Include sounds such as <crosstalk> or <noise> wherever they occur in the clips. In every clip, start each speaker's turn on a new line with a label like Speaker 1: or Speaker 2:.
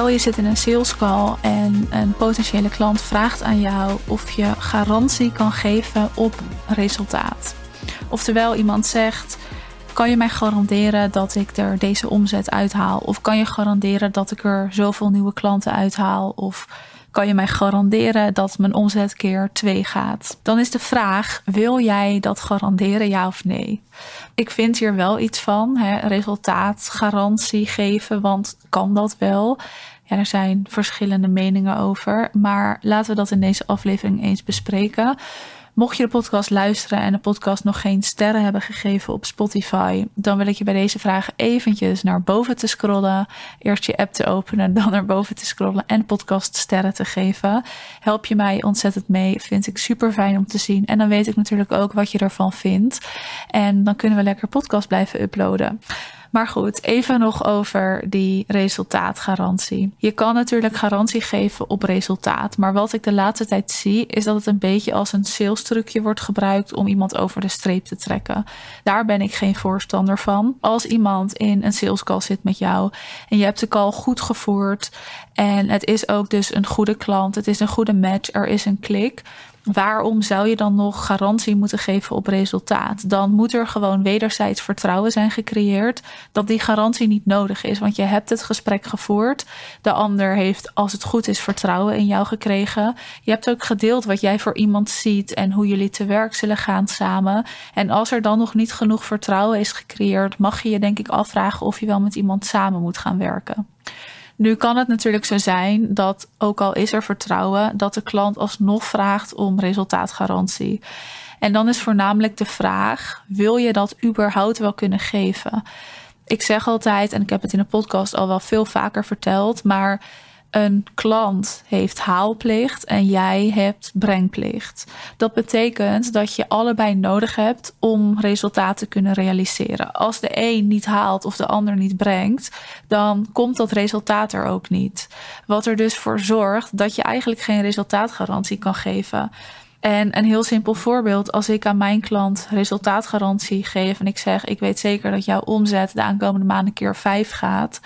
Speaker 1: Stel je zit in een sales call en een potentiële klant vraagt aan jou of je garantie kan geven op resultaat. Oftewel iemand zegt: kan je mij garanderen dat ik er deze omzet uithaal? Of kan je garanderen dat ik er zoveel nieuwe klanten uithaal? Of kan je mij garanderen dat mijn omzet keer 2 gaat? Dan is de vraag: wil jij dat garanderen, ja of nee? Ik vind hier wel iets van, hè, resultaatgarantie geven, want kan dat wel? Er zijn verschillende meningen over, maar laten we dat in deze aflevering eens bespreken. Mocht je de podcast luisteren en de podcast nog geen sterren hebben gegeven op Spotify, dan wil ik je bij deze vraag eventjes naar boven te scrollen. Eerst je app te openen, <laughs> dan naar boven te scrollen en podcast sterren te geven. Help je mij ontzettend mee. Vind ik super fijn om te zien. En dan weet ik natuurlijk ook wat je ervan vindt. En dan kunnen we lekker podcast blijven uploaden. Maar goed, even nog over die resultaatgarantie. Je kan natuurlijk garantie geven op resultaat. Maar wat ik de laatste tijd zie, is dat het een beetje als een sales trucje wordt gebruikt om iemand over de streep te trekken. Daar ben ik geen voorstander van. Als iemand in een sales call zit met jou en je hebt de call goed gevoerd en het is ook dus een goede klant, het is een goede match, er is een klik waarom zou je dan nog garantie moeten geven op resultaat? Dan moet er gewoon wederzijds vertrouwen zijn gecreëerd dat die garantie niet nodig is. Want je hebt het gesprek gevoerd. De ander heeft, als het goed is, vertrouwen in jou gekregen. Je hebt ook gedeeld wat jij voor iemand ziet en hoe jullie te werk zullen gaan samen. En als er dan nog niet genoeg vertrouwen is gecreëerd, mag je je denk ik afvragen of je wel met iemand samen moet gaan werken. Nu kan het natuurlijk zo zijn dat, ook al is er vertrouwen, dat de klant alsnog vraagt om resultaatgarantie. En dan is voornamelijk de vraag: wil je dat überhaupt wel kunnen geven? Ik zeg altijd, en ik heb het in de podcast al wel veel vaker verteld, maar een klant heeft haalplicht en jij hebt brengplicht. Dat betekent dat je allebei nodig hebt om resultaten te kunnen realiseren. Als de een niet haalt of de ander niet brengt, dan komt dat resultaat er ook niet. Wat er dus voor zorgt dat je eigenlijk geen resultaatgarantie kan geven. En een heel simpel voorbeeld, als ik aan mijn klant resultaatgarantie geef en ik zeg, ik weet zeker dat jouw omzet de aankomende maanden keer 5 gaat.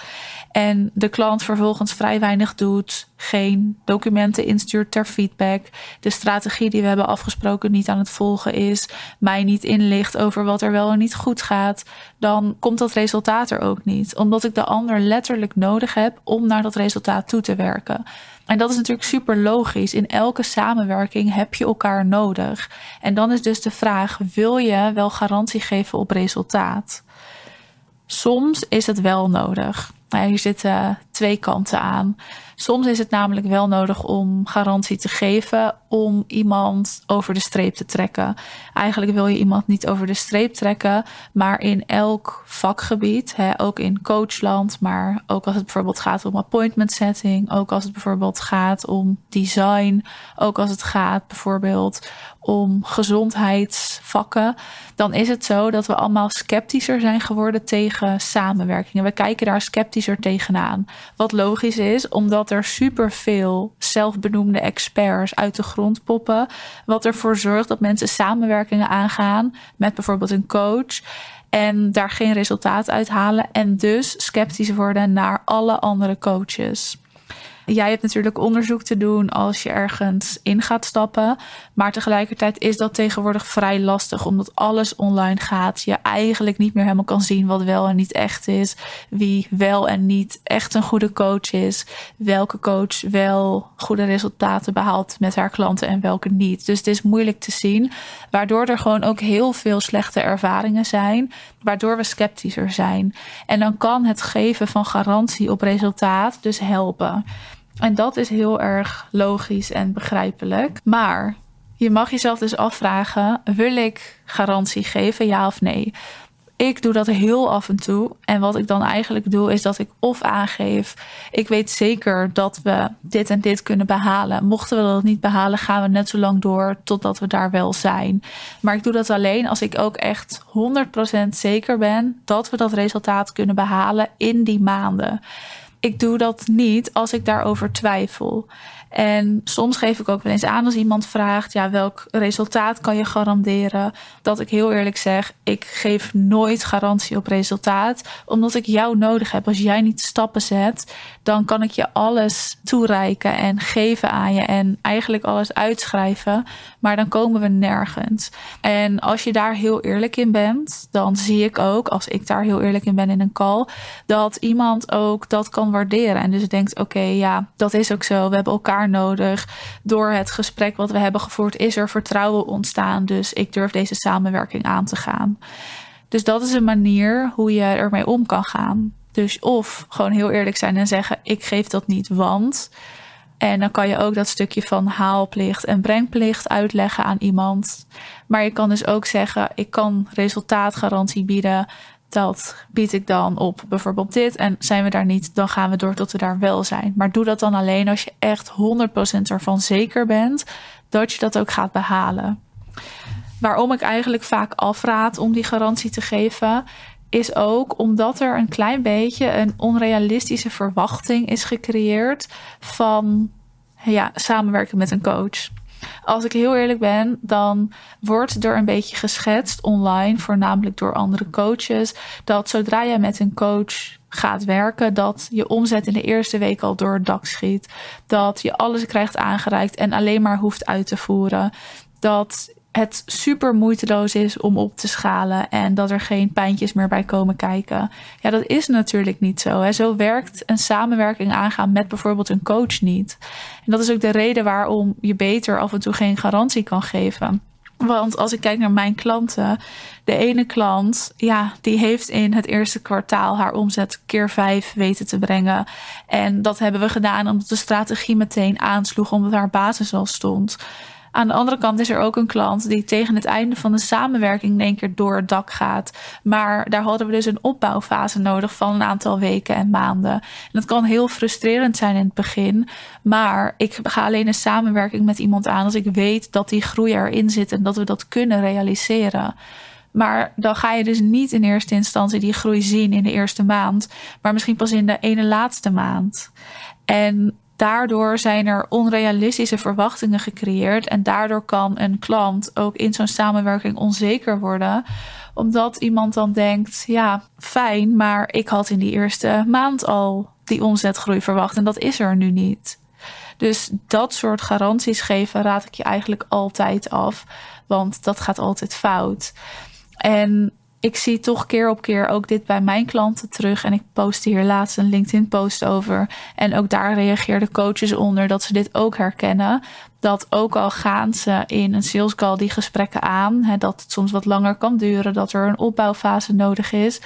Speaker 1: En de klant vervolgens vrij weinig doet, geen documenten instuurt ter feedback, de strategie die we hebben afgesproken niet aan het volgen is, mij niet inlicht over wat er wel en niet goed gaat, dan komt dat resultaat er ook niet. Omdat ik de ander letterlijk nodig heb om naar dat resultaat toe te werken. En dat is natuurlijk super logisch. In elke samenwerking heb je elkaar nodig. En dan is dus de vraag: wil je wel garantie geven op resultaat? Soms is het wel nodig. Nou, hier zitten twee kanten aan. Soms is het namelijk wel nodig om garantie te geven om iemand over de streep te trekken. Eigenlijk wil je iemand niet over de streep trekken, maar in elk vakgebied, hè, ook in coachland, maar ook als het bijvoorbeeld gaat om appointment setting, ook als het bijvoorbeeld gaat om design, ook als het gaat bijvoorbeeld om gezondheidsvakken, dan is het zo dat we allemaal sceptischer zijn geworden tegen samenwerkingen. We kijken daar sceptischer tegenaan. Wat logisch is, omdat er superveel zelfbenoemde experts uit de grond poppen. Wat ervoor zorgt dat mensen samenwerkingen aangaan met bijvoorbeeld een coach. En daar geen resultaat uit halen. En dus sceptisch worden naar alle andere coaches. Jij hebt natuurlijk onderzoek te doen als je ergens in gaat stappen. Maar tegelijkertijd is dat tegenwoordig vrij lastig, omdat alles online gaat. Je eigenlijk niet meer helemaal kan zien wat wel en niet echt is. Wie wel en niet echt een goede coach is. Welke coach wel goede resultaten behaalt met haar klanten en welke niet. Dus het is moeilijk te zien. Waardoor er gewoon ook heel veel slechte ervaringen zijn. Waardoor we sceptischer zijn. En dan kan het geven van garantie op resultaat dus helpen. En dat is heel erg logisch en begrijpelijk. Maar je mag jezelf dus afvragen: wil ik garantie geven, ja of nee? Ik doe dat heel af en toe. En wat ik dan eigenlijk doe, is dat ik of aangeef: ik weet zeker dat we dit en dit kunnen behalen. Mochten we dat niet behalen, gaan we net zo lang door totdat we daar wel zijn. Maar ik doe dat alleen als ik ook echt 100% zeker ben dat we dat resultaat kunnen behalen in die maanden ik doe dat niet als ik daarover twijfel. En soms geef ik ook wel eens aan als iemand vraagt: ja, welk resultaat kan je garanderen? Dat ik heel eerlijk zeg: ik geef nooit garantie op resultaat, omdat ik jou nodig heb. Als jij niet stappen zet, dan kan ik je alles toereiken en geven aan je en eigenlijk alles uitschrijven, maar dan komen we nergens. En als je daar heel eerlijk in bent, dan zie ik ook, als ik daar heel eerlijk in ben in een call, dat iemand ook dat kan waarderen en dus denkt: oké, ja, dat is ook zo. We hebben elkaar nodig. Door het gesprek wat we hebben gevoerd is er vertrouwen ontstaan. Dus ik durf deze samenwerking aan te gaan. Dus dat is een manier hoe je ermee om kan gaan. Dus of gewoon heel eerlijk zijn en zeggen: ik geef dat niet, want. En dan kan je ook dat stukje van haalplicht en brengplicht uitleggen aan iemand. Maar je kan dus ook zeggen: ik kan resultaatgarantie bieden dat bied ik dan op bijvoorbeeld dit. En zijn we daar niet, dan gaan we door tot we daar wel zijn. Maar doe dat dan alleen als je echt 100% ervan zeker bent dat je dat ook gaat behalen. Waarom ik eigenlijk vaak afraad om die garantie te geven, is ook omdat er een klein beetje een onrealistische verwachting is gecreëerd van ja, samenwerken met een coach. Als ik heel eerlijk ben, dan wordt er een beetje geschetst online, voornamelijk door andere coaches, dat zodra jij met een coach gaat werken, dat je omzet in de eerste week al door het dak schiet. Dat je alles krijgt aangereikt en alleen maar hoeft uit te voeren. Dat het super moeiteloos is om op te schalen en dat er geen pijntjes meer bij komen kijken. Ja, dat is natuurlijk niet zo. Hè. Zo werkt een samenwerking aangaan met bijvoorbeeld een coach niet. En dat is ook de reden waarom je beter af en toe geen garantie kan geven. Want als ik kijk naar mijn klanten, de ene klant, ja, die heeft in het eerste kwartaal haar omzet keer vijf weten te brengen. En dat hebben we gedaan omdat de strategie meteen aansloeg, omdat haar basis al stond. Aan de andere kant is er ook een klant die tegen het einde van de samenwerking in één keer door het dak gaat. Maar daar hadden we dus een opbouwfase nodig van een aantal weken en maanden. En dat kan heel frustrerend zijn in het begin. Maar ik ga alleen een samenwerking met iemand aan als ik weet dat die groei erin zit en dat we dat kunnen realiseren. Maar dan ga je dus niet in eerste instantie die groei zien in de eerste maand, maar misschien pas in de ene laatste maand. En daardoor zijn er onrealistische verwachtingen gecreëerd. En daardoor kan een klant ook in zo'n samenwerking onzeker worden. Omdat iemand dan denkt: ja, fijn, maar ik had in die eerste maand al die omzetgroei verwacht. En dat is er nu niet. Dus dat soort garanties geven raad ik je eigenlijk altijd af. Want dat gaat altijd fout. En ik zie toch keer op keer ook dit bij mijn klanten terug. En ik postte hier laatst een LinkedIn-post over. En ook daar reageerden coaches onder dat ze dit ook herkennen. Dat ook al gaan ze in een sales call die gesprekken aan, hè, dat het soms wat langer kan duren, dat er een opbouwfase nodig is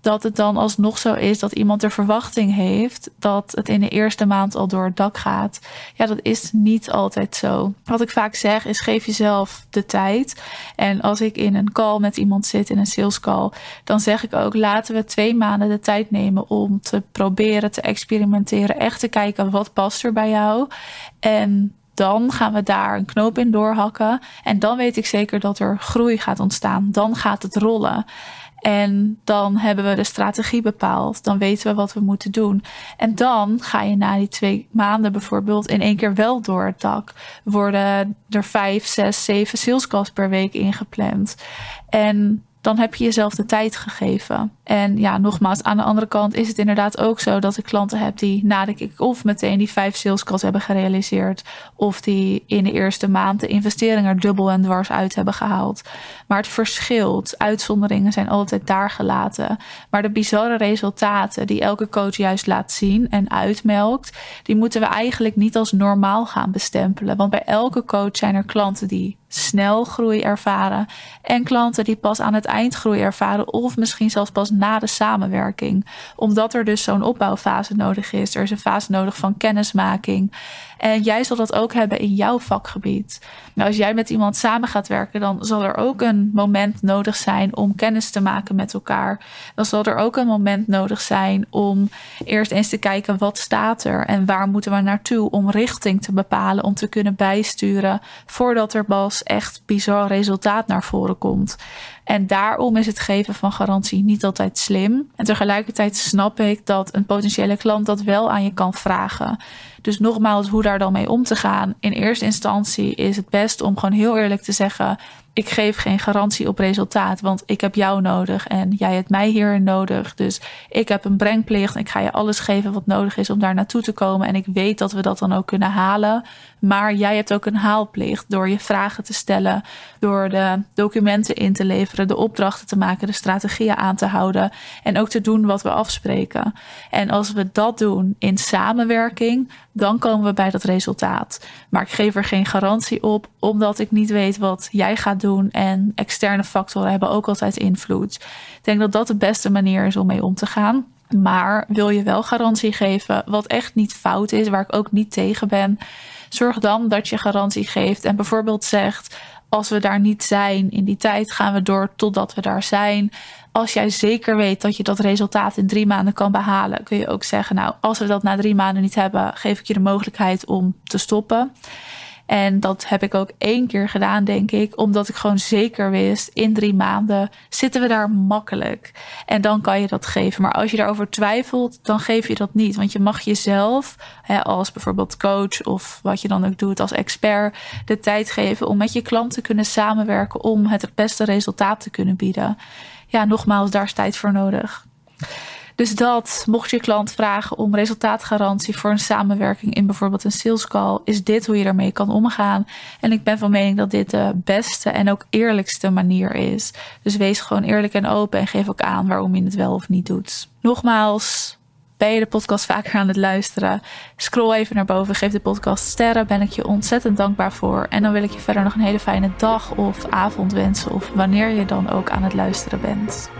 Speaker 1: dat het dan alsnog zo is dat iemand de verwachting heeft dat het in de eerste maand al door het dak gaat. Ja, dat is niet altijd zo. Wat ik vaak zeg is geef jezelf de tijd. En als ik in een call met iemand zit, in een sales call, dan zeg ik ook laten we twee maanden de tijd nemen om te proberen te experimenteren, echt te kijken wat past er bij jou. En dan gaan we daar een knoop in doorhakken. En dan weet ik zeker dat er groei gaat ontstaan. Dan gaat het rollen. En dan hebben we de strategie bepaald. Dan weten we wat we moeten doen. En dan ga je na die twee maanden bijvoorbeeld in één keer wel door het dak. Worden er vijf, zes, zeven salescalls per week ingepland. En dan heb je jezelf de tijd gegeven. En ja, nogmaals, aan de andere kant is het inderdaad ook zo dat ik klanten heb die na de kick-off meteen die vijf salescalls hebben gerealiseerd. Of die in de eerste maand de investering er dubbel en dwars uit hebben gehaald. Maar het verschilt. Uitzonderingen zijn altijd daar gelaten. Maar de bizarre resultaten die elke coach juist laat zien en uitmelkt, die moeten we eigenlijk niet als normaal gaan bestempelen. Want bij elke coach zijn er klanten die snel groei ervaren en klanten die pas aan het eind groei ervaren of misschien zelfs pas na de samenwerking. Omdat er dus zo'n opbouwfase nodig is. Er is een fase nodig van kennismaking. En jij zal dat ook hebben in jouw vakgebied. Nou, als jij met iemand samen gaat werken, dan zal er ook een moment nodig zijn om kennis te maken met elkaar. Dan zal er ook een moment nodig zijn om eerst eens te kijken wat staat er en waar moeten we naartoe om richting te bepalen, om te kunnen bijsturen voordat er pas echt bizar resultaat naar voren komt. En daarom is het geven van garantie niet altijd slim. En tegelijkertijd snap ik dat een potentiële klant dat wel aan je kan vragen. Dus nogmaals, hoe daar dan mee om te gaan. In eerste instantie is het best om gewoon heel eerlijk te zeggen: ik geef geen garantie op resultaat, want ik heb jou nodig en jij hebt mij hierin nodig. Dus ik heb een brengplicht en ik ga je alles geven wat nodig is om daar naartoe te komen. En ik weet dat we dat dan ook kunnen halen. Maar jij hebt ook een haalplicht door je vragen te stellen, door de documenten in te leveren, de opdrachten te maken, de strategieën aan te houden en ook te doen wat we afspreken. En als we dat doen in samenwerking, dan komen we bij dat resultaat. Maar ik geef er geen garantie op, omdat ik niet weet wat jij doen. En externe factoren hebben ook altijd invloed. Ik denk dat dat de beste manier is om mee om te gaan. Maar wil je wel garantie geven, wat echt niet fout is, waar ik ook niet tegen ben, zorg dan dat je garantie geeft en bijvoorbeeld zegt: als we daar niet zijn in die tijd, gaan we door totdat we daar zijn. Als jij zeker weet dat je dat resultaat in drie maanden kan behalen, kun je ook zeggen: Nou, als we dat na drie maanden niet hebben, geef ik je de mogelijkheid om te stoppen. En dat heb ik ook één keer gedaan, denk ik, omdat ik gewoon zeker wist: in drie maanden zitten we daar makkelijk. En dan kan je dat geven. Maar als je daarover twijfelt, dan geef je dat niet. Want je mag jezelf, hè, als bijvoorbeeld coach of wat je dan ook doet als expert, de tijd geven om met je klant te kunnen samenwerken om het beste resultaat te kunnen bieden. Ja, nogmaals, daar is tijd voor nodig. Dus dat, mocht je klant vragen om resultaatgarantie voor een samenwerking in bijvoorbeeld een sales call, is dit hoe je daarmee kan omgaan. En ik ben van mening dat dit de beste en ook eerlijkste manier is. Dus wees gewoon eerlijk en open en geef ook aan waarom je het wel of niet doet. Nogmaals, ben je de podcast vaker aan het luisteren? Scroll even naar boven, geef de podcast sterren. Ben ik je ontzettend dankbaar voor. En dan wil ik je verder nog een hele fijne dag of avond wensen. Of wanneer je dan ook aan het luisteren bent.